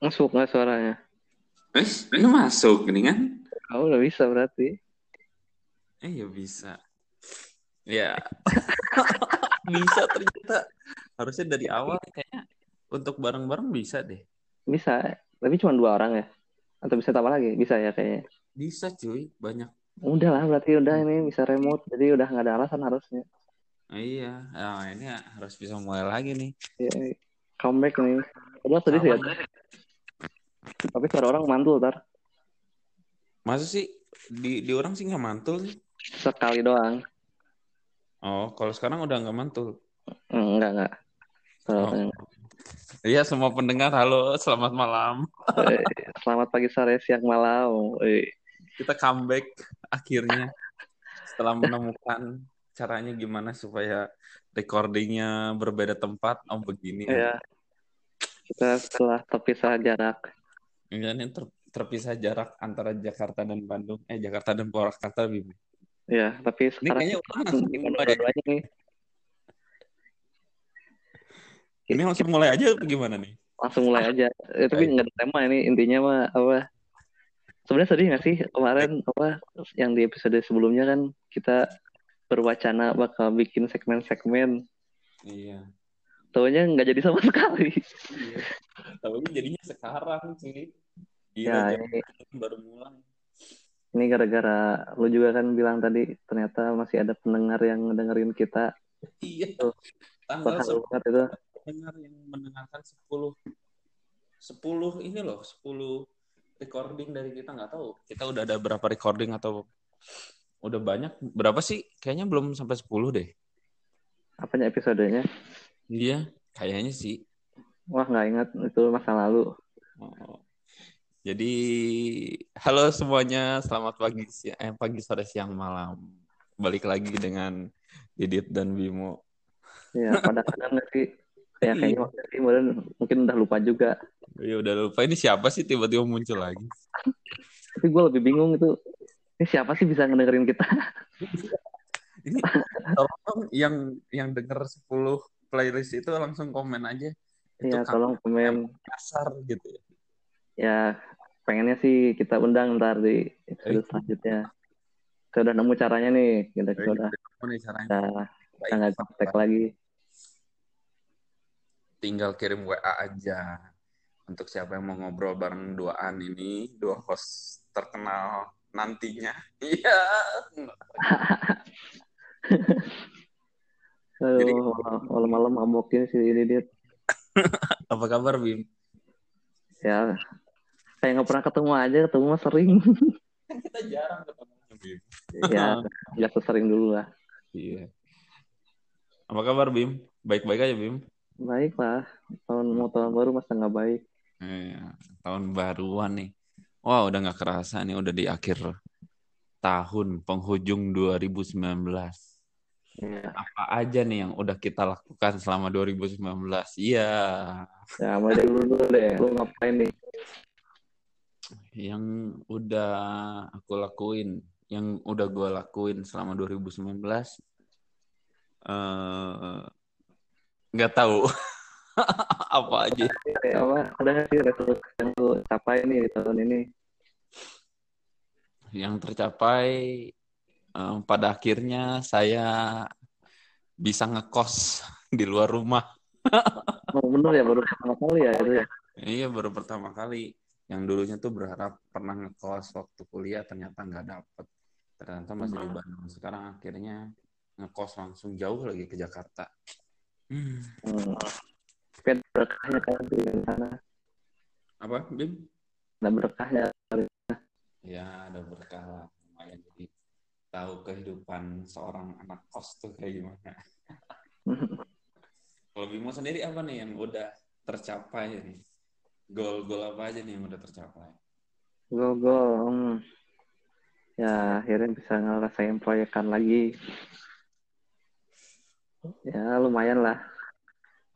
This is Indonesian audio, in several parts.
Masuk nggak suaranya? Eh, ini masuk nih kan? Oh, udah bisa berarti. Eh, ya bisa. Ya. bisa ternyata. Harusnya dari awal kayaknya untuk bareng-bareng bisa deh. Bisa, tapi cuma dua orang ya? Atau bisa tambah lagi? Bisa ya kayaknya. Bisa cuy, banyak. Udah lah, berarti udah ini bisa remote. Jadi udah nggak ada alasan harusnya. Oh, iya, nah, ini harus bisa mulai lagi nih. Ya, comeback nih. Tadi sih ya. Tapi suara orang mantul, tar. Masa sih di di orang sih nggak mantul? Sekali doang. Oh, kalau sekarang udah nggak mantul. Enggak, enggak. Suara Oh. Iya, semua pendengar, halo, selamat malam. Eh, Selamat pagi, sore, siang, malam. Eh, Kita comeback akhirnya setelah menemukan caranya gimana supaya recordingnya berbeda tempat. Oh, begini. Ya, kita setelah terpisah jarak. Iya, ini ter- terpisah jarak antara Jakarta dan Bandung. Eh, Jakarta dan Purwakarta, Bim. Ya, tapi Ini sekarang kayaknya kita orang langsung mulai. nih. Ini langsung mulai aja apa gimana nih? Langsung mulai aja. Eh, tapi nggak ada tema ini. Intinya mah apa? Sebenarnya sedih nggak sih kemarin apa yang di episode sebelumnya kan kita berwacana bakal bikin segmen-segmen. Iya. Taunya nggak jadi sama sekali. Iya. Tapi jadinya sekarang sih. Ya, Gila, ini, baru mulai. ini gara-gara lu juga kan bilang tadi ternyata masih ada pendengar yang dengerin kita. Iya. Tuh, Tanggal Bakal 10 banget itu. pendengar yang mendengarkan 10 10 ini loh, 10 recording dari kita nggak tahu. Kita udah ada berapa recording atau udah banyak? Berapa sih? Kayaknya belum sampai 10 deh. Apanya episodenya? Iya, kayaknya sih. Wah nggak ingat itu masa lalu. Oh. Jadi, halo semuanya, selamat pagi, eh, pagi, sore, siang, malam. Balik lagi dengan Didit dan Bimo. Ya, pada kadang nggak sih? Ya kayaknya waktu itu kemarin mungkin udah lupa juga. Ya udah lupa ini siapa sih tiba-tiba muncul lagi? Tapi gue lebih bingung itu. Ini siapa sih bisa ngedengerin kita? Ini tolong yang yang denger 10 playlist itu langsung komen aja. Itu Ya kan tolong komen. kasar gitu ya. Ya pengennya sih kita undang ntar di episode selanjutnya. Kita udah nemu caranya nih. Kita, kita udah Gimana nih caranya? kita nggak kontak lagi. Tinggal kirim WA aja. Untuk siapa yang mau ngobrol bareng duaan ini, dua host terkenal nantinya. Iya. Jadi- malam-malam mabokin sih ini dia. Apa kabar Bim? Ya kayak nggak pernah ketemu aja, ketemu mah sering. Kan kita jarang ketemu Bim. ya nggak sesering dulu lah. Iya. Apa kabar Bim? Baik-baik aja Bim. Baik lah. Tahun mau tahun baru masa nggak baik. Iya, tahun baruan nih. Wah, udah nggak kerasa nih, udah di akhir tahun, penghujung 2019. Ya, Apa aja nih yang udah kita lakukan selama 2019? Iya, ya mulai dulu dulu deh. Lu ngapain nih? yang udah aku lakuin, yang udah gue lakuin selama 2019, eh nggak tahu apa aja. Apa ada sih resolusi yang lu capai nih di tahun ini? Yang tercapai eh, pada akhirnya saya bisa ngekos di luar rumah. Oh bener ya baru pertama kali ya itu ya. Iya baru pertama kali. Yang dulunya tuh berharap pernah ngekos waktu kuliah ternyata nggak dapet. Ternyata masih di Bandung. Sekarang akhirnya ngekos langsung jauh lagi ke Jakarta. Hmm. Hmm. Berkahnya kan di sana. Apa, Bim? Ada berkahnya. Ya ada berkah lah. Lumayan jadi tahu kehidupan seorang anak kos tuh kayak gimana. Kalau Bimo sendiri apa nih yang udah tercapai nih? Goal-goal apa aja nih yang udah tercapai? Go go. Hmm. Ya akhirnya bisa ngerasain proyekan lagi. Ya lumayan lah.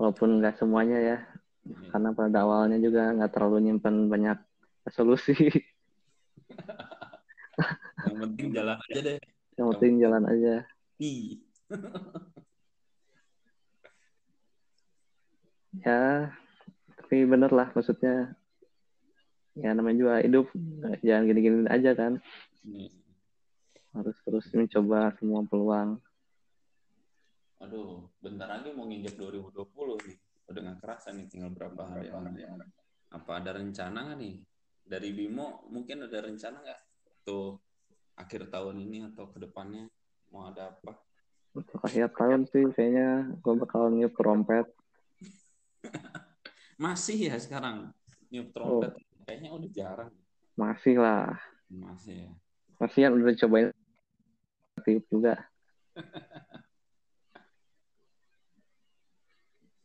Walaupun nggak semuanya ya. Iya. Karena pada awalnya juga nggak terlalu nyimpen banyak resolusi. Yang penting jalan aja deh. Yang penting jalan aja. Ih. Ya, tapi bener lah maksudnya ya namanya juga hidup jangan gini-gini aja kan Hmm. harus terus mencoba semua peluang Aduh, bentar lagi mau nginjak 2020 nih. Udah nggak kerasa nih, tinggal berapa hari lagi. Apa ada rencana nggak nih? Dari Bimo mungkin ada rencana nggak? Tuh akhir tahun ini atau ke depannya mau ada apa? untuk akhir tahun sih kayaknya gue bakal niup trompet Masih ya sekarang niup trompet. Kayaknya udah jarang. masih lah Masih ya. masih yang udah cobain tiup juga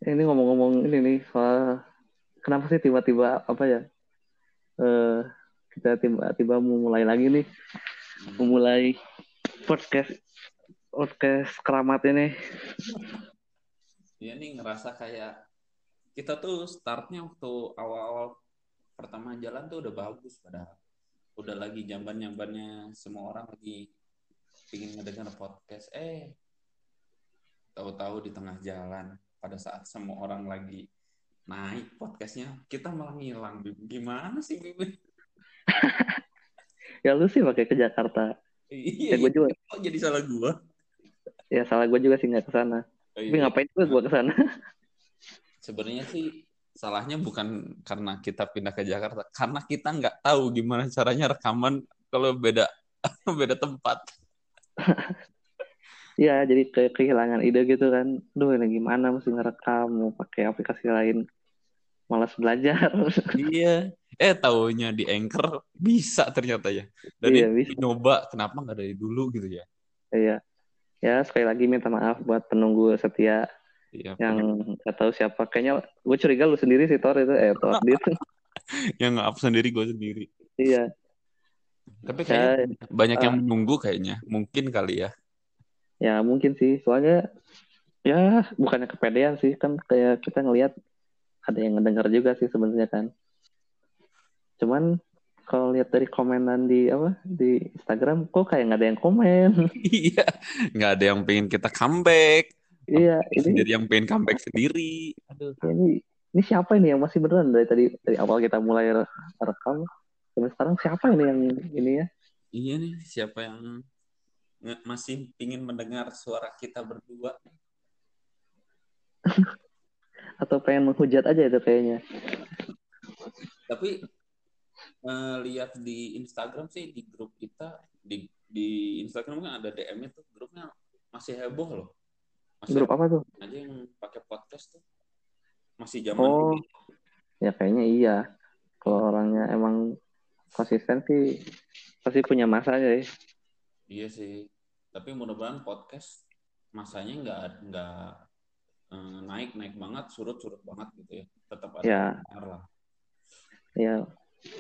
ini ngomong-ngomong ini nih soal kenapa sih tiba-tiba apa ya eh kita tiba-tiba mau mulai lagi nih memulai podcast podcast keramat ini Dia nih ngerasa kayak kita tuh startnya waktu awal-awal pertama jalan tuh udah bagus padahal udah lagi jamban-jambannya semua orang lagi pingin ngedengar podcast eh tahu-tahu di tengah jalan pada saat semua orang lagi naik podcastnya kita malah ngilang Bim. gimana sih Bim? ya lu sih pakai ke Jakarta. Iya ya gue juga. kok jadi salah gua? Ya salah gue juga sih nggak ke sana. Oh, tapi iya. ngapain juga gue ke sana? Sebenarnya sih salahnya bukan karena kita pindah ke Jakarta. Karena kita nggak tahu gimana caranya rekaman kalau beda beda tempat. Ya jadi kayak kehilangan ide gitu kan. Duh ini gimana mesti ngerekam mau pakai aplikasi lain malas belajar. Iya. Eh taunya di anchor bisa ternyata ya. Dari Iya, bisa. nyoba kenapa nggak dari dulu gitu ya? Iya. Ya sekali lagi minta maaf buat penunggu setia iya yang nggak tahu siapa. Kayaknya gue curiga lu sendiri sih Thor itu. Eh Thor Dit. yang nge-up sendiri gue sendiri. Iya. Tapi Ya, kayaknya banyak yang ah. menunggu kayaknya. Mungkin kali ya. Ya mungkin sih. Soalnya ya bukannya kepedean sih. Kan kayak kita ngelihat ada yang ngedenger juga sih sebenarnya kan. Cuman kalau lihat dari komenan di apa di Instagram kok kayak nggak ada yang komen? Iya nggak ada yang pengen kita comeback. Iya ini sendiri yang pengen comeback sendiri? Aduh. Ini ini siapa ini yang masih beneran dari tadi dari awal kita mulai re- rekam? Sampai sekarang siapa ini yang ini ya? Iya nih, siapa yang masih ingin mendengar suara kita berdua? atau pengen menghujat aja itu kayaknya Tapi eh, lihat di Instagram sih di grup kita di di Instagram kan ada DM itu grupnya masih heboh loh. Masih grup apa tuh ada yang pakai podcast tuh. Masih zaman oh dulu. ya kayaknya iya kalau orangnya emang konsisten sih pasti punya masanya ya Iya sih. Tapi mudah-mudahan podcast masanya nggak nggak eh, naik naik banget, surut surut banget gitu ya. Tetap ada Ya. lah. ya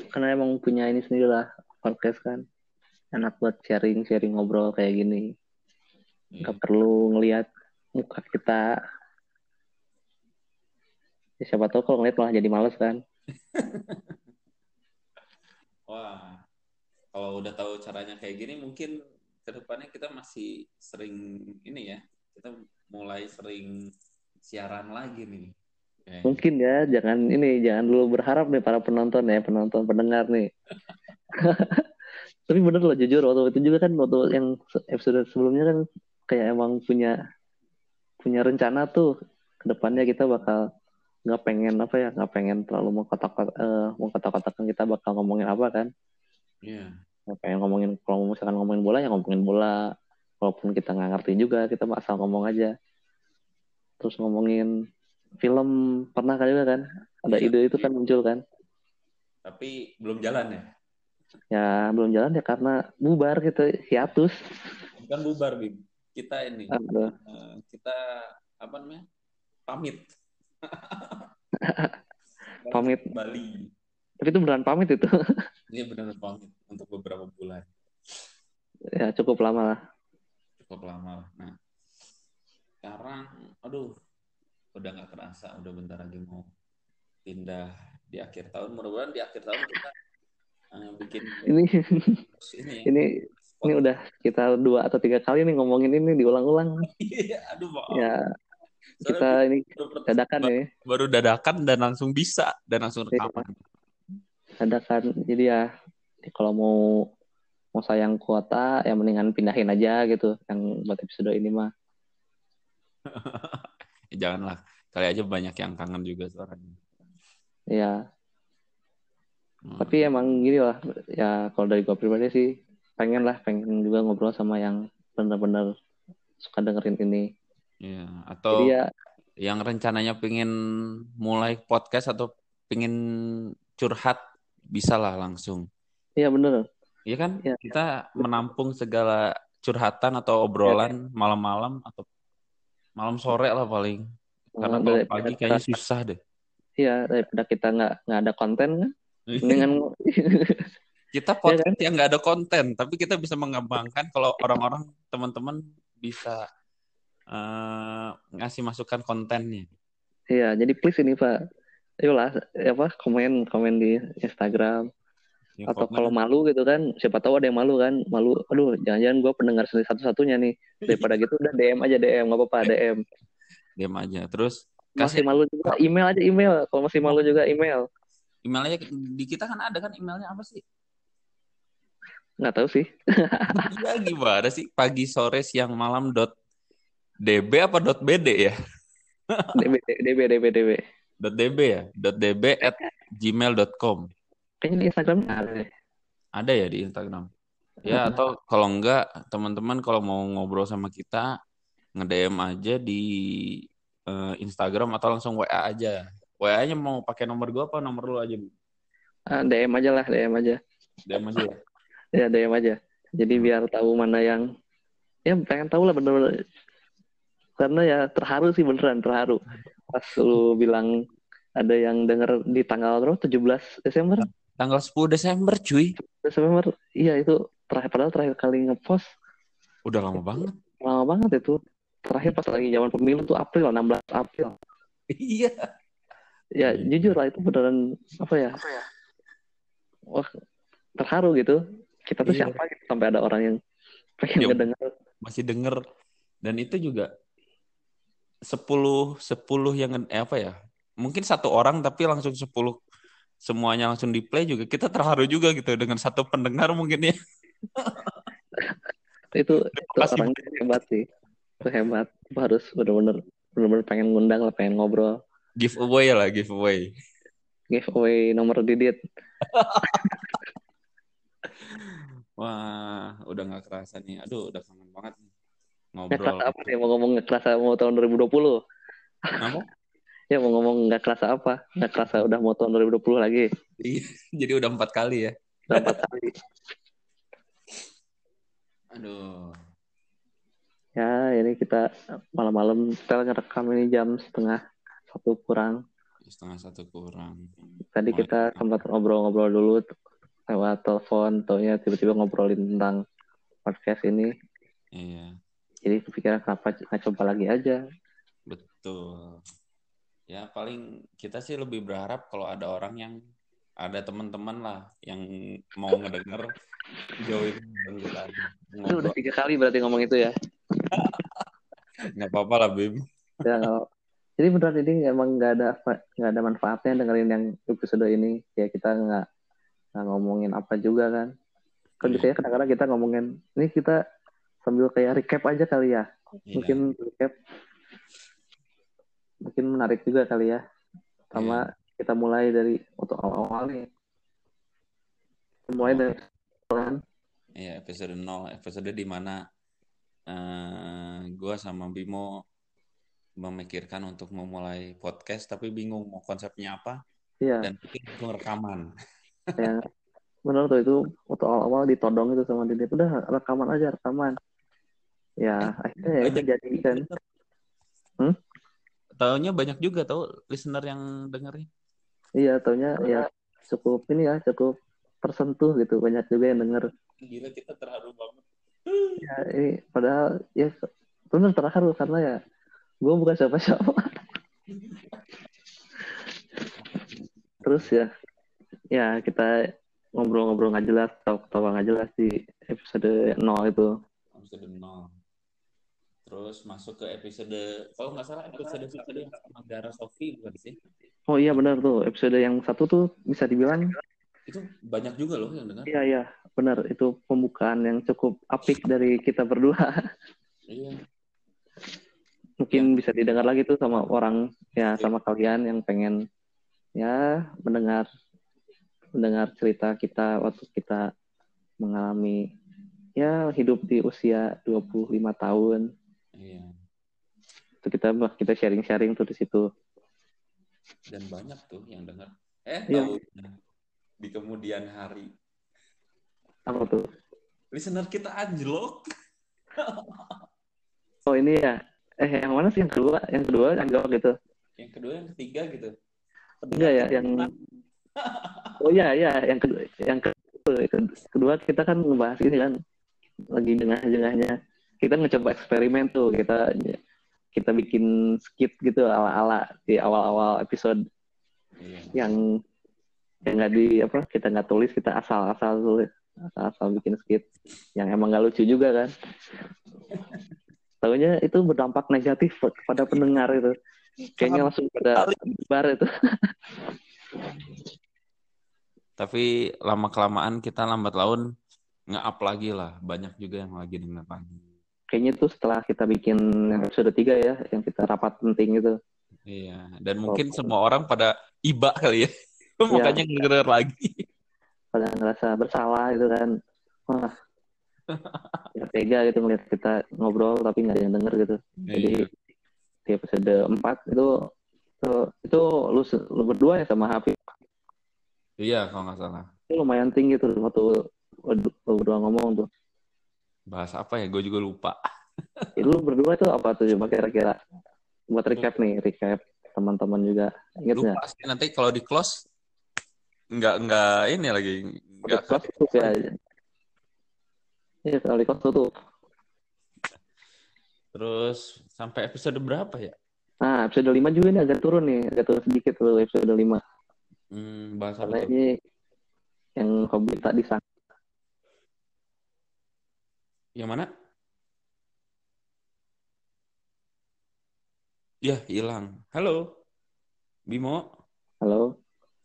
karena emang punya ini sendiri lah podcast kan enak buat sharing sharing ngobrol kayak gini nggak perlu ngelihat muka kita ya, siapa tahu kalau ngeliat malah jadi males kan Wah, kalau udah tahu caranya kayak gini, mungkin ke depannya kita masih sering ini ya, kita mulai sering siaran lagi nih. Kayaknya. mungkin ya jangan ini jangan dulu berharap nih para penonton ya penonton pendengar nih tapi bener loh jujur waktu itu juga kan waktu yang episode sebelumnya kan kayak emang punya punya rencana tuh ke depannya kita bakal nggak pengen apa ya nggak pengen terlalu mengkotak eh, mengkotak-kotakan kita bakal ngomongin apa kan Iya. nggak pengen ngomongin kalau misalkan ngomongin bola ya ngomongin bola walaupun kita nggak ngerti juga kita asal ngomong aja terus ngomongin film pernah kan juga kan ada Iya. ide itu kan muncul kan Tapi belum jalan ya. ya belum jalan ya karena bubar gitu hiatus Bukan bubar, Bim. Kita ini, Aduh. eh, kita apa namanya? Pamit. Pamit. Bali. tapi itu beneran pamit itu Ini benar pamit untuk beberapa bulan. ya cukup lama lah Cukup lama lah. Nah, sekarang, aduh, udah nggak kerasa, udah bentar lagi mau pindah di akhir tahun. Mudah-mudahan di akhir tahun kita eh, bikin ini ini ya. ini ini udah kita dua atau tiga kali nih ngomongin ini diulang-ulang Iya, aduh maaf. ya Soalnya kita ini baru, dadakan ya baru dadakan dan langsung bisa dan langsung Iya. rekaman. ada kan jadi ya kalau mau mau sayang kuota ya mendingan pindahin aja gitu yang buat episode ini mah Janganlah. Kali aja banyak yang kangen juga suaranya. ya Hmm. tapi emang gini lah ya kalau dari gue pribadi sih pengen lah pengen juga ngobrol sama yang bener-bener suka dengerin ini Iya. Atau jadi ya yang rencananya pengen mulai podcast atau pengen curhat bisa lah langsung. iya bener Iya kan? Iya. Kita menampung segala curhatan atau obrolan malam-malam atau malam sore lah paling. Karena kalau daripada pagi kita- kayaknya susah deh. iya daripada kita nggak nggak ada konten kan mendingan kita podcast yang nggak ada konten, tapi kita bisa mengembangkan kalau orang-orang teman-teman bisa eh, ngasih masukan kontennya. Iya, jadi please ini Pak, ayolah apa komen komen di Instagram Ya, atau kalau malu gitu kan, siapa tahu ada yang malu kan, malu, aduh jangan-jangan gue pendengar satu-satunya nih daripada gitu udah DM aja DM nggak apa-apa DM. diam aja. Terus Masih kasih malu juga email aja email, kalau masih malu juga email. emailnya di kita kan ada kan emailnya apa sih? Nggak tahu sih. Iya gimana sih? Pagi sore siang malam dot db apa dot bd ya? DB DB DB DB. Dot db ya? Dot db at gmail.com Kayaknya di Instagram ada deh. ada ya di Instagram. Ya atau kalau enggak teman-teman kalau mau ngobrol sama kita nge-DM aja di eh, Instagram atau langsung WA aja. WA-nya mau pakai nomor gua apa nomor lu aja? Bu? Ah, DM aja lah, DM aja. DM aja ya. Ya DM aja. Jadi biar tahu mana yang ya pengen tahu lah bener-bener karena ya terharu sih beneran terharu pas lu bilang ada yang denger di tanggal berapa 17 Desember Tanggal 10 Desember cuy. Desember iya itu terakhir padahal terakhir kali ngepost Udah lama banget. lama banget itu terakhir pas lagi zaman pemilu tuh April 16 April Iya. ya Iya. jujur lah itu beneran apa ya wah terharu gitu kita tuh Iya. siapa gitu sampai ada orang yang pengen Iya. ngedenger masih denger dan itu juga 10 10 yang eh, apa ya mungkin satu orang tapi langsung 10 semuanya langsung di play juga kita terharu juga gitu dengan satu pendengar mungkin ya. Itu itu orang hebat sih. Itu hebat. Itu harus bener-bener bener-bener pengen ngundang lah pengen ngobrol. Giveaway lah giveaway. Giveaway nomor didit wah udah nggak kerasa nih. Aduh udah kangen banget nih ngobrol. apa nih? Mau ngomong nggak kerasa mau tahun 2020 Apa? Ya mau ngomong nggak kerasa apa? Nggak kerasa udah mau tahun 2020 lagi. Iya, jadi udah empat kali ya? Udah empat kali. Aduh. Ya ini kita malam-malam kita ngerekam ini jam setengah satu kurang. Setengah satu kurang. Tadi kita sempat ngobrol-ngobrol dulu lewat telepon taunya tiba-tiba ngobrolin tentang podcast ini. Iya. Jadi kepikiran kenapa nggak coba lagi aja. Betul. Ya paling kita sih lebih berharap kalau ada orang yang ada teman-teman lah yang mau ngedenger join kita. itu udah tiga kali berarti ngomong itu ya Nggak apa-apa lah Bim. Ya, nggak- jadi beneran ini emang nggak ada nggak ada manfaatnya dengerin yang episode ini. Ya kita nggak nggak ngomongin apa juga kan. Kan Iya. biasanya kadang-kadang kita ngomongin ini kita sambil kayak recap aja kali ya. Iya. Mungkin recap mungkin menarik juga kali ya. Sama kita mulai dari untuk awal-awal nih. Mulai dari kan. Iya, episode 0, episode di mana eh gua sama Bimo memikirkan untuk memulai podcast tapi bingung mau konsepnya apa Iya, dan mungkin langsung rekaman. yang benar tuh itu waktu awal-awal ditodong itu sama Didi udah rekaman aja rekaman ya akhirnya ya Banyak jadi kan? Taunya banyak juga tau listener yang dengerin. iya taunya ya cukup ini ya cukup tersentuh gitu banyak juga yang denger Gila kita terharu banget. ya ini padahal ya benar terharu karena ya gue bukan siapa-siapa terus ya ya kita ngobrol-ngobrol nggak jelas tawa-tawa nggak jelas di episode 0 itu episode 0 terus masuk ke episode kalau nggak salah episode episode yang sama Gara Sofi bukan sih Oh iya benar tuh episode yang satu tuh bisa dibilang Itu banyak juga loh yang dengar. Iya iya benar itu pembukaan yang cukup apik dari kita berdua. Iya. Mungkin bisa didengar lagi tuh sama orang ya sama kalian yang pengen ya mendengar mendengar cerita kita waktu kita mengalami ya hidup di usia 25 tahun. Iya. Itu kita kita sharing-sharing tuh di situ. Dan banyak tuh yang dengar. Eh, Iya. tahu di kemudian hari Apa tuh? listener kita anjlok. Oh ini ya. Eh yang mana sih yang kedua? Yang kedua yang jawab gitu. Yang kedua, yang ketiga gitu. Enggak ya, yang Oh iya iya yang kedua yang kedua, kedua kita kan ngebahas ini kan lagi jengah-jengahnya kita mencoba eksperimen tuh kita kita bikin skit gitu ala-ala di awal-awal episode Iya. yang yang nggak di apa kita nggak tulis kita asal-asal tulis asal-asal bikin skit yang emang nggak lucu juga kan tahunya itu berdampak negatif kepada pendengar itu kayaknya langsung pada bar itu Tapi lama kelamaan kita lambat laun nge-up lagi lah. Banyak juga yang lagi denger lagi. Kayaknya tuh setelah kita bikin episode 3 ya yang kita rapat penting itu Iya. Dan mungkin semua orang pada iba kali ya. Makanya ngedenger lagi. pada ngerasa bersalah itu kan wah ya tega gitu ngeliat kita ngobrol tapi nggak ada yang denger gitu jadi Iya. di episode 4 itu itu, itu lu, lu berdua ya sama Hafid Iya, kalau nggak salah. itu lumayan tinggi tuh waktu lu berdua ngomong tuh Bahas apa ya? Gue juga lupa. itu lu berdua tuh apa tuh coba kira-kira buat recap nih recap teman-teman juga inget nggak Lupa sih. Nanti kalau di close nggak nggak ini lagi nggak kelas tutup ya Iya, kalau di kelas tutup. terus sampai episode berapa ya? Nah, episode 5 juga nih agak turun nih, agak turun sedikit tuh episode 5. Hmm, bahas apa Karena ini yang hobi tak disangka. Yang mana? Ya, hilang. Halo, Bimo. Halo,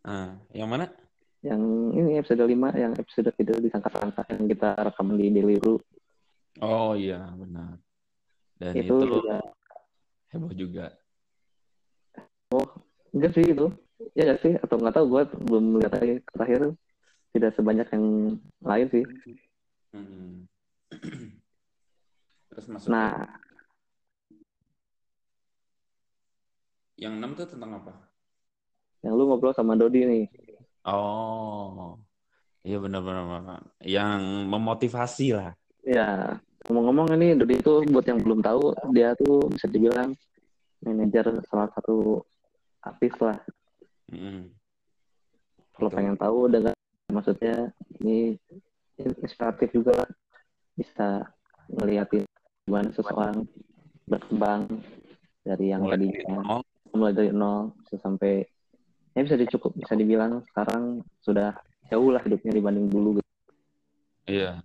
Nah, yang mana? yang ini episode 5, yang episode video disangka-sangka yang kita rekam di Deliru. Oh iya, benar. Dan itu, itu, juga, heboh juga. enggak sih itu. Ya enggak sih, atau nggak tahu gue belum lihat lagi terakhir tidak sebanyak yang lain sih. Hmm. Terus masuk Nah, yang 6 tuh tentang apa? yang lu ngobrol sama Dodi nih. Oh, iya benar-benar. Yang memotivasi lah. Ya, ngomong-ngomong ini Dodi itu buat yang belum tahu, dia tuh bisa dibilang manajer salah satu artis lah. Hmm. Kalau pengen tahu dengan maksudnya ini inspiratif juga lah. Bisa ngeliatin gimana seseorang berkembang dari yang Mulai tadinya dari nol. mulai dari nol sampai ya bisa dicukup bisa dibilang sekarang sudah jauh lah hidupnya dibanding dulu gitu. Iya.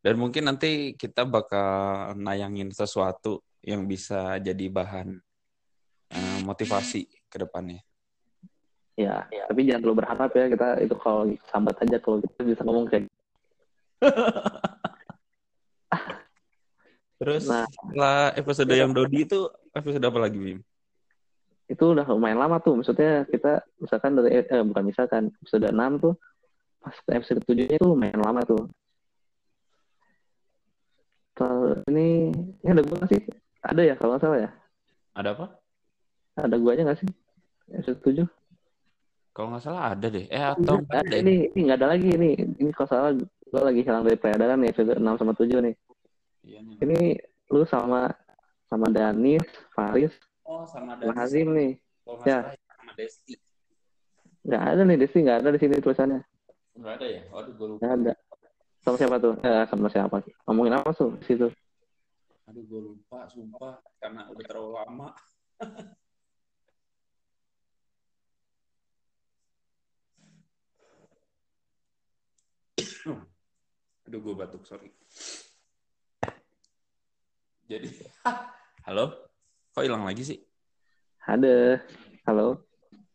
Dan mungkin nanti kita bakal nayangin sesuatu yang bisa jadi bahan eh, motivasi ke depannya. Ya, tapi jangan terlalu berharap ya kita itu kalau sambat aja kalau kita bisa ngomong kayak Terus Nah. setelah episode yang Dodi itu episode apa lagi, Bim? itu udah lumayan lama tuh maksudnya kita misalkan dari eh, bukan misalkan episode 6 tuh pas ke episode 7 nya tuh lumayan lama tuh Terus ini ini ada gua sih ada ya kalau nggak salah ya Ada apa? ada guanya nggak sih episode 7 Kalau nggak salah ada deh. Eh atau Nggak nggak ada ada? ya? ini ini nggak ada lagi ini ini kalau salah gua lagi hilang dari peredaran nih episode 6 sama 7 nih Iya nih. ini lu sama sama Danis Faris Oh sama Desti. Hazim nih Kalau nggak Ya. salah sama Desti. nggak ada nih Desi nggak ada di sini tulisannya Nggak ada ya? Waduh, gue lupa. nggak ada sama siapa tuh eh, sama siapa ngomongin apa tuh di situ Aduh, gue lupa, sumpah. Karena udah terlalu lama. Aduh, gue batuk, sorry. Jadi, halo? Kok hilang lagi sih? ada halo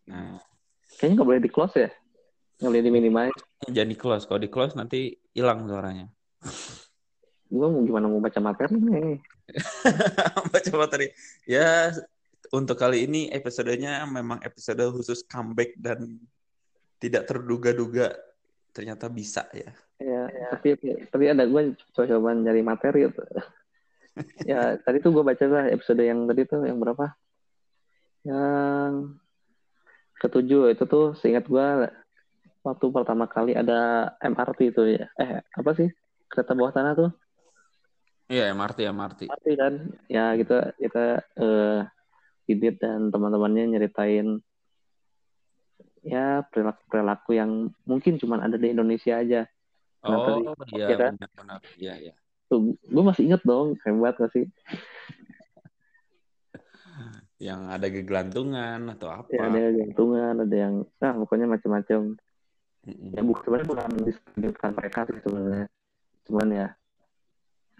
Nah, kayaknya nggak boleh di close ya Ngeliat di minimize. Jangan di close. Kalau di close nanti hilang suaranya. Gue mau gimana mau baca materi nih. baca materi. Ya, untuk kali ini episodenya memang episode khusus comeback dan tidak terduga-duga ternyata bisa ya. Ya, ya. tapi tapi ada gue coba-coba nyari materi tuh. Ya tadi tuh gue baca lah episode yang tadi tuh yang berapa? Yang ketujuh itu tuh seingat gue waktu pertama kali ada MRT itu ya. Eh apa sih kereta bawah tanah tuh? Iya MRT MRT. MRT kan. Ya kita kita eh, Didit dan teman-temannya nyeritain ya perilaku perilaku yang mungkin cuma ada di Indonesia aja. Nah, oh tadi, iya ya kan? benar-benar. Iya iya. Tuh, gue masih inget dong, hebat gak sih? yang ada gegelantungan atau apa? Ya, ada gegelantungan, ada yang, nah pokoknya macam-macam. Mm-hmm. Ya bukan sebenarnya bukan mendiskreditkan mereka sih sebenarnya, cuman ya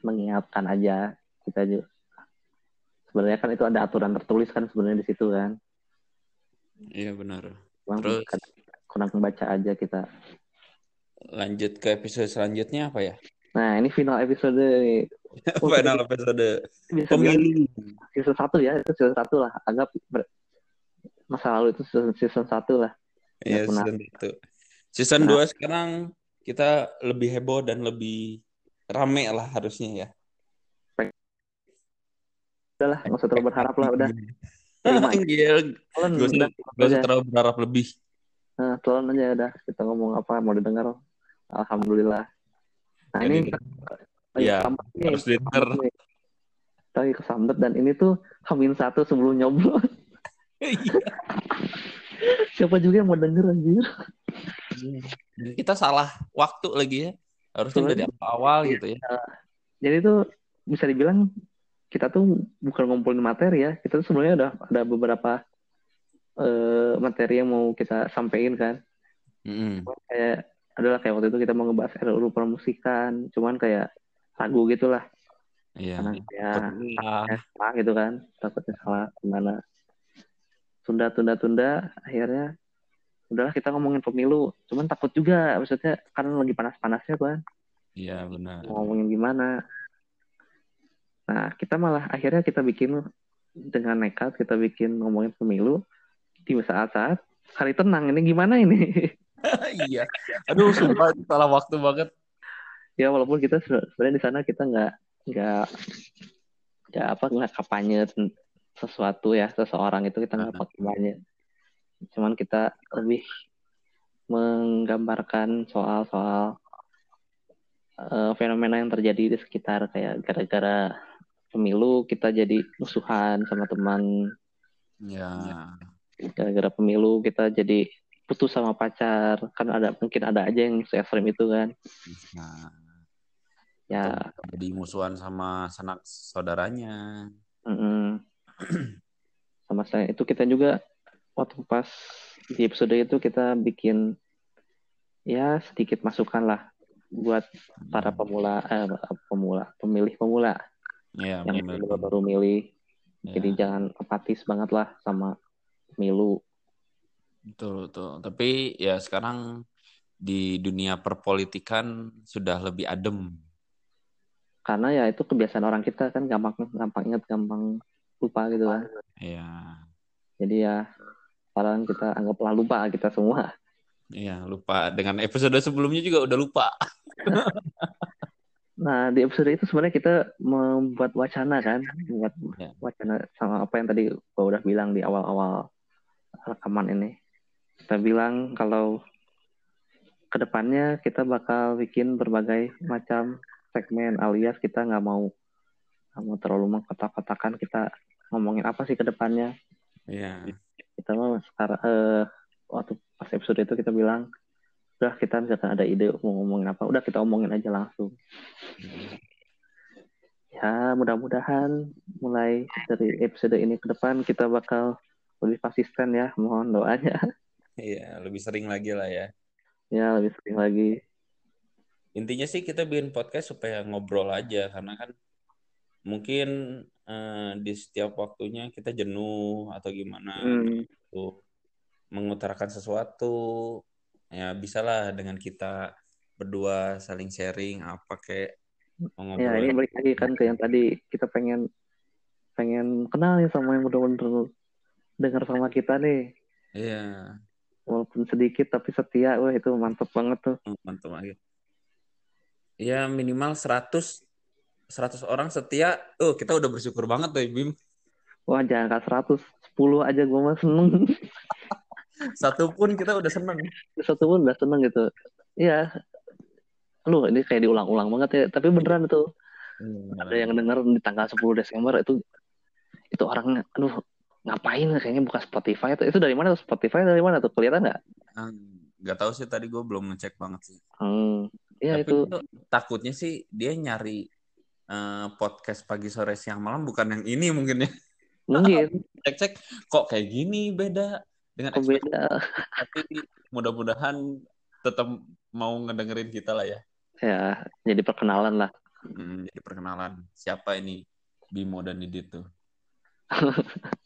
mengingatkan aja kita juga. Sebenarnya kan itu ada aturan tertulis kan sebenarnya di situ kan. Iya benar. Cuman Terus kurang membaca aja kita. Lanjut ke episode selanjutnya apa ya? Nah, ini final episode final episode pemilu. Season satu ya, itu season satu lah. Anggap masa lalu itu season, season satu lah. Iya, season itu. Season nah. 2 sekarang kita lebih heboh dan lebih rame lah harusnya ya. Udah lah, nggak usah terlalu berharap lah, udah. Anjir, gak usah, gak usah terlalu berharap lebih. Nah, telan aja udah. Kita ngomong apa, mau didengar. Alhamdulillah. Nah ini ya, harus denger. Lagi kesambet dan ini tuh hamin satu sebelum nyoblos. Iya. Siapa juga yang mau denger anjir. Kita salah waktu lagi ya. Harusnya dari awal gitu ya. Jadi tuh bisa dibilang kita tuh bukan ngumpulin materi ya. Kita tuh sebenarnya udah ada beberapa uh, materi yang mau kita sampaikan kan. Mm -hmm. Kayak adalah kayak waktu itu kita mau ngebahas RUU permusikan, cuman kayak lagu gitulah. Iya. Karena ya salah gitu kan, takutnya salah gimana. Tunda tunda tunda akhirnya udahlah kita ngomongin pemilu, cuman takut juga maksudnya karena lagi panas-panasnya kan. Iya benar. Mau ngomongin gimana? Nah, kita malah akhirnya kita bikin dengan nekat kita bikin ngomongin pemilu di saat-saat hari tenang ini gimana ini? iya. Aduh, sumpah salah waktu banget. Ya walaupun kita sebenarnya di sana kita nggak nggak nggak apa nggak kampanye sesuatu ya seseorang itu kita nggak kampanye. Cuman kita lebih menggambarkan soal-soal uh, fenomena yang terjadi di sekitar kayak gara-gara pemilu kita jadi musuhan sama teman. Ya. Gara-gara pemilu kita jadi putus sama pacar. Kan ada mungkin ada aja yang se ekstrim itu kan. Nah, ya. jadi musuhan sama sanak saudaranya. Mm -mm. sama saya. Itu kita juga waktu pas di episode itu kita bikin ya sedikit masukan lah buat para hmm. pemula eh, pemula pemilih pemula. Yeah, yang baru baru milih. Yeah. jadi jangan apatis banget lah sama pemilu Betul, betul. Tapi ya sekarang di dunia perpolitikan sudah lebih adem. Karena ya itu kebiasaan orang kita kan gampang gampang ingat, gampang lupa gitu kan. Iya. Jadi ya sekarang kita anggaplah lupa kita semua. Iya, lupa. Dengan episode sebelumnya juga udah lupa. nah, di episode itu sebenarnya kita membuat wacana kan, membuat ya. wacana sama apa yang tadi gue udah bilang di awal-awal rekaman ini kita bilang kalau ke depannya kita bakal bikin berbagai macam segmen alias kita nggak mau nggak mau terlalu mengkotak-kotakan kita ngomongin apa sih ke depannya Iya. Yeah. Kita mau sekarang uh, waktu pas episode itu kita bilang udah kita misalkan ada ide mau ngomongin apa udah kita omongin aja langsung. Ya mudah-mudahan mulai dari episode ini ke depan kita bakal lebih konsisten ya mohon doanya. Iya, lebih sering lagi lah ya. Ya, lebih sering lagi. Intinya sih kita bikin podcast supaya ngobrol aja karena kan mungkin uh, di setiap waktunya kita jenuh atau gimana hmm. gitu. mengutarakan sesuatu ya bisalah dengan kita berdua saling sharing apa kayak mau Ya ngobrol ini balik lagi kan ke yang tadi kita pengen pengen kenal nih sama yang bener-bener dengar sama kita nih. iya Walaupun sedikit tapi setia, wah itu mantep banget tuh. mantap lagi ya minimal 100 100 orang setia oh kita udah bersyukur banget tuh Bim Wah jangan angka 100, 10 aja gue mah seneng. satu pun kita udah seneng Satu pun udah seneng gitu. Iya. Lu ini kayak diulang-ulang banget ya. Tapi beneran itu. Ada yang denger di tanggal 10 Desember itu itu orangnya, aduh ngapain ya? kayaknya buka Spotify itu itu dari mana tuh Spotify dari mana tuh kelihatan nggak? Ah, nggak tahu sih tadi gue belum ngecek banget sih Hmm, iya Tapi itu itu takutnya sih dia nyari eh, podcast pagi sore siang malam bukan yang ini mungkin ya. mungkin Cek-cek kok kayak gini beda dengan kok beda. tapi mudah-mudahan tetap mau ngedengerin kita lah ya. Ya jadi perkenalan lah. Hmm, jadi perkenalan siapa ini Bimo dan Didit tuh.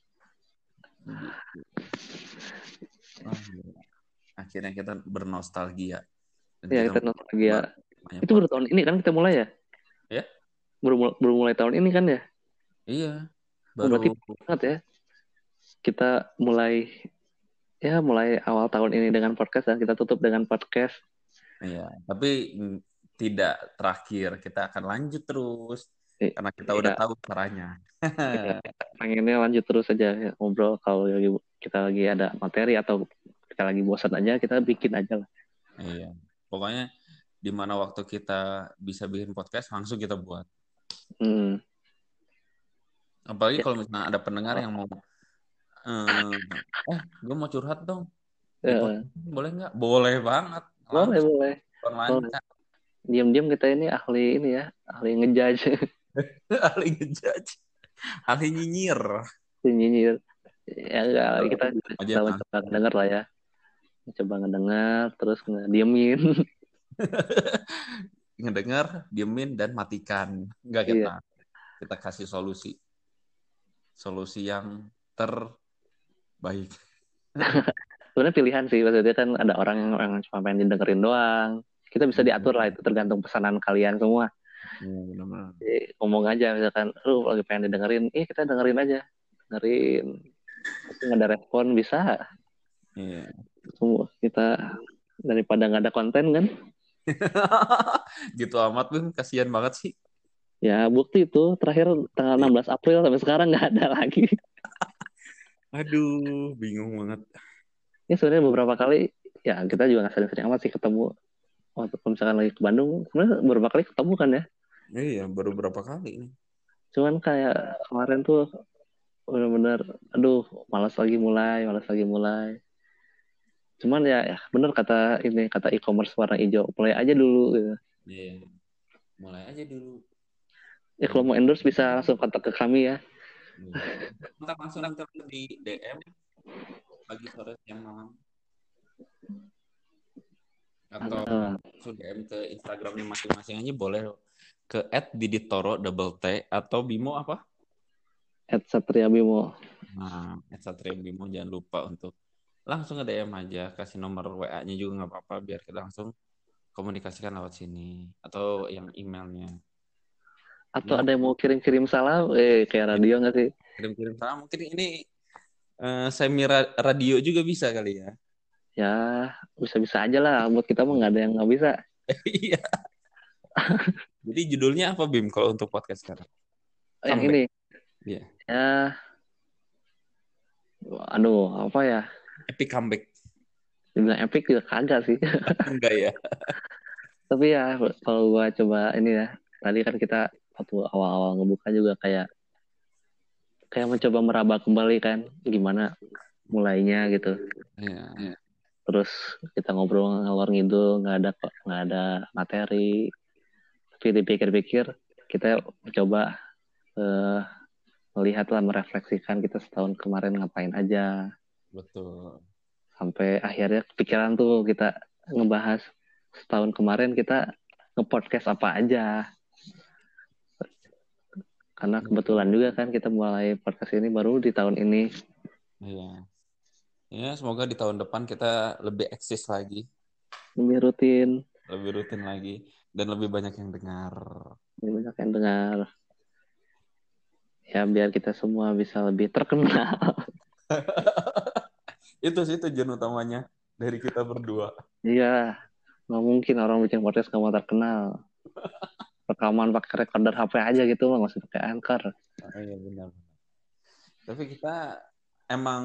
Akhirnya kita bernostalgia. Dan Ya kita nostalgia. Itu baru tahun ini kan kita mulai ya? Ya. Baru, mul- baru mulai tahun ini kan ya? Iya. Oh, Baru berarti banget ya. Kita mulai ya mulai awal tahun ini dengan podcast dan kita tutup dengan podcast. Iya, tapi mm, tidak terakhir. Kita akan lanjut terus karena kita udah iya. tahu caranya. Ya, pengennya lanjut terus aja ya, ngobrol kalau lagi kita lagi ada materi atau kita lagi bosan aja kita bikin aja lah. Iya. Pokoknya di mana waktu kita bisa bikin podcast langsung kita buat. Hmm. Apalagi Ya. kalau misalnya ada pendengar yang mau eh, eh gue mau curhat dong. Ya, boleh nggak? Boleh banget. boleh Langsung boleh. lancar. Diam-diam kita ini ahli ini ya, ahli ngejudge, Ahli ngejudge. Ahli nyinyir. nyinyir. Ya enggak, kita kita coba ngedenger lah ya. Coba ngedenger terus ngediemin. ngedengar, diemin dan matikan. Enggak Iya. kita. Kita kasih solusi. Solusi yang terbaik. Sebenarnya pilihan sih, maksudnya kan ada orang yang, yang cuma pengen didengerin doang. Kita bisa diatur lah itu tergantung pesanan kalian semua. Iya. Jadi, ngomong aja misalkan, lu lagi pengen didengerin, iya kita dengerin aja, dengerin. Nggak ada respon bisa Iya. semua kita daripada nggak ada konten kan? gitu amat Bim, kasihan banget sih. Ya bukti itu terakhir tanggal 16 April sampai sekarang nggak ada lagi. Aduh, bingung banget. Ya sebenarnya beberapa kali ya kita juga nggak sering-sering amat sih ketemu. Waktu misalkan lagi ke Bandung, sebenarnya beberapa kali ketemu kan ya. Iya, baru berapa kali nih. Cuman kayak kemarin tuh bener-bener, aduh, malas lagi mulai, malas lagi mulai. Cuman ya, ya bener kata ini kata e-commerce warna hijau, mulai aja dulu. Gitu. Iya. Mulai aja dulu. Ya kalau mau endorse bisa langsung kontak ke kami ya. Kita langsung nanti di DM pagi sore siang malam. Atau langsung DM ke Instagramnya masing-masing aja boleh ke @diditoro double T atau Bimo apa? at Satria Bimo. Nah, Satria Bimo jangan lupa untuk langsung nge DM aja, kasih nomor WA-nya juga nggak apa-apa biar kita langsung komunikasikan lewat sini atau yang emailnya. Atau Ya. ada yang mau kirim-kirim salam, eh kayak radio nggak sih? Kirim-kirim salam mungkin ini eh, semi ra- radio juga bisa kali ya. Ya bisa-bisa aja lah. Buat kita mah nggak ada yang nggak bisa. Iya. Jadi judulnya apa Bim kalau untuk podcast sekarang? Yang Comeback. ini. Iya. Ya. Aduh, apa ya? Epic comeback. Dibilang epic juga kagak sih. Enggak ya? Tapi ya kalau gua coba ini ya, tadi kan kita waktu awal-awal ngebuka juga kayak kayak mencoba meraba kembali kan gimana mulainya gitu. Iya. Terus kita ngobrol ngalor ngidul, nggak ada nggak ada materi. Dipikir-pikir kita coba eh, melihat lah merefleksikan kita setahun kemarin ngapain aja Betul. sampai akhirnya kepikiran tuh kita ngebahas setahun kemarin kita nge-podcast apa aja. Karena kebetulan juga kan kita mulai podcast ini baru di tahun ini. Iya. Ya, semoga di tahun depan kita lebih eksis lagi. lebih rutin lebih rutin lagi dan lebih banyak yang dengar. Lebih banyak yang dengar. Ya biar kita semua bisa lebih terkenal. Itu sih tujuan utamanya dari kita berdua. Iya nggak mungkin orang bikin podcast kamu terkenal. Rekaman pakai recorder HP aja gitu nggak usah pakai anchor. Oh, iya benar. Tapi kita emang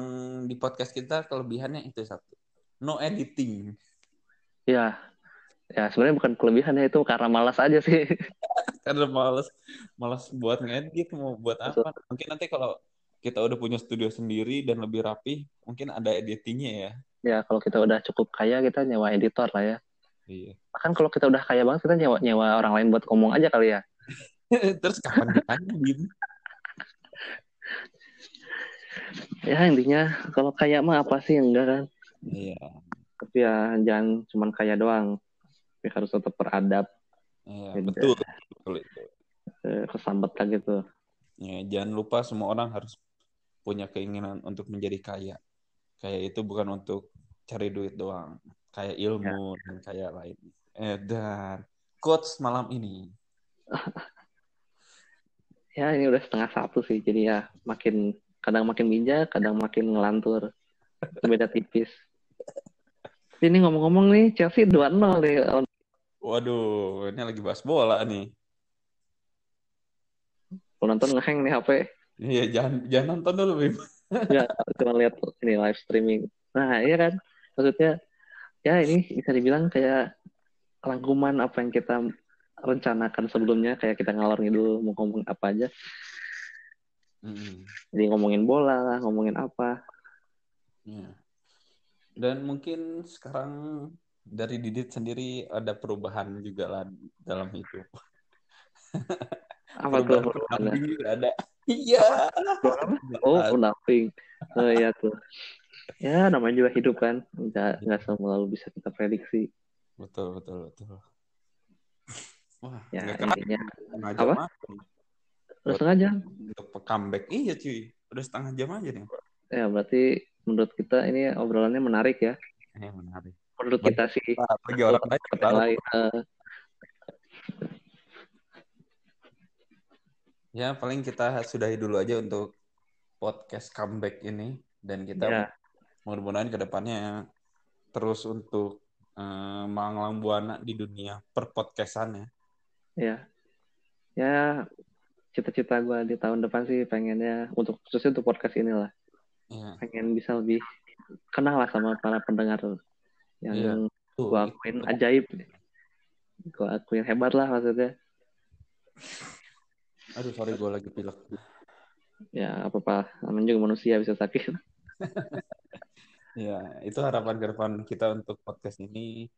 di podcast kita kelebihannya itu satu. No editing. Ya ya sebenarnya bukan kelebihan ya itu karena malas aja sih. Karena malas. Malas buat ngedit mau buat apa? Mungkin nanti kalau kita udah punya studio sendiri dan lebih rapi mungkin ada editingnya ya. Ya kalau kita udah cukup kaya kita nyewa editor lah ya. Iya. Bahkan kalau kita udah kaya banget kita nyewa nyewa orang lain buat ngomong aja kali ya. Terus kapan ditanya ya intinya kalau kaya mah apa sih enggak kan? Iya. Tapi ya jangan cuman kaya doang tapi harus tetap beradab. Beda. betul. Betul itu. Eh, kesambet lah gitu. Ya jangan lupa semua orang harus punya keinginan untuk menjadi kaya. Kaya itu bukan untuk cari duit doang. Kayak ilmu dan kaya lain. Eh dan quotes malam ini. Ya ini udah setengah satu sih. Jadi ya makin kadang makin bijak kadang makin ngelantur. Beda tipis. Ini ngomong-ngomong nih Chelsea 2-0 nih waduh ini lagi bahas bola nih. Lu nonton ngeheng nih HP iya jangan jangan nonton dulu Bim. Ya cuma lihat ini live streaming. Nah iya kan? Maksudnya ya ini bisa dibilang kayak rangkuman apa yang kita rencanakan sebelumnya kayak kita ngalor ngidul mau ngomong apa aja. Mm, jadi ngomongin bola lah ngomongin apa. Iya. dan mungkin sekarang dari Didit sendiri ada perubahan juga lah dalam hidup. Apa tuh perubahan juga ada. Iya. Oh pendamping. Oh iya tuh. Ya namanya juga hidup kan. Nggak nggak selalu bisa kita prediksi. Betul betul betul. Wah ya intinya Apa? udah setengah jam? Untuk comeback. Iya cuy. Udah setengah jam aja nih. Ya berarti menurut kita ini obrolannya menarik ya. Eh menarik menurut Baik. kita sih bagi orang lain Yang tahu. lain, eh, ya paling kita sudahi dulu aja untuk podcast comeback ini dan kita ya mudah-mudahan ke depannya terus untuk manglang buana di dunia per podcastan ya ya ya cita-cita gue di tahun depan sih pengennya untuk khususnya untuk podcast inilah Iya. pengen bisa lebih kenal lah sama para pendengar yang Iya. Tuh, gue akuin ajaib. Gue akuin hebat lah maksudnya. Aduh sorry gue lagi pilek. Ya apa apa namanya juga manusia bisa sakit. Ya itu harapan ke depan kita untuk podcast ini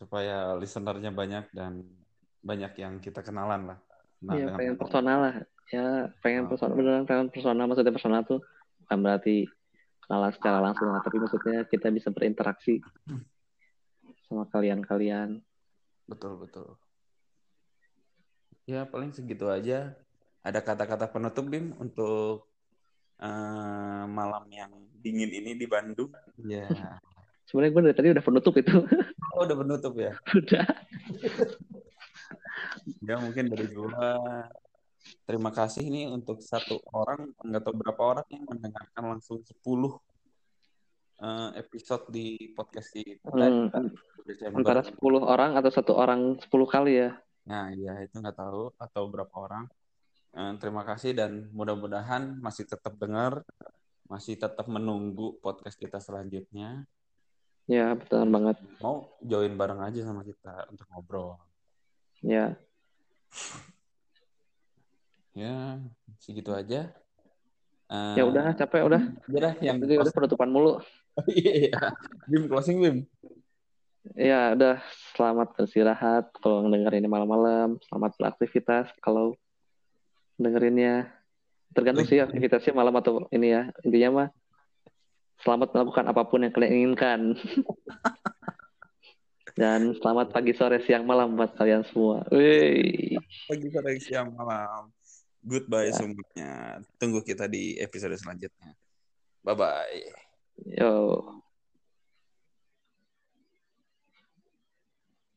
supaya listenernya banyak dan banyak yang kita kenalan lah. Nah, ya pengen podcast. personal lah. Ya pengen Ah. personal beneran pengen personal. Maksudnya personal tuh bukan berarti kenalan secara langsung lah tapi maksudnya kita bisa berinteraksi sama kalian-kalian. Betul betul. Ya paling segitu aja. Ada kata-kata penutup Bim untuk eh, malam yang dingin ini di Bandung? Ya. Sebenarnya gue dari tadi udah penutup itu. Oh udah penutup ya? Udah. Ya mungkin dari gua. Terima kasih nih untuk satu orang nggak tahu berapa orang yang mendengarkan langsung 10 eh, episode di podcast kita Hmm, Antara 10 orang atau satu orang 10 kali ya Nah, iya itu nggak tahu atau berapa orang. Eh, terima kasih dan mudah-mudahan masih tetap dengar, masih tetap menunggu podcast kita selanjutnya. ya betul banget Mau join bareng aja sama kita untuk ngobrol. ya Ya, segitu aja. Eh, ya udah capek udah Udah dah, yang udah penutupan mulu Iya. Bim closing Bim. Ya udah selamat beristirahat kalau ngedenger ini malam-malam selamat beraktivitas kalau dengerinnya tergantung sih aktivitasnya malam atau ini ya intinya mah selamat melakukan apa pun yang kalian inginkan dan selamat pagi sore siang malam buat kalian semua Wih. Pagi sore siang malam. Goodbye semuanya. Tunggu kita di episode selanjutnya. Bye bye. yo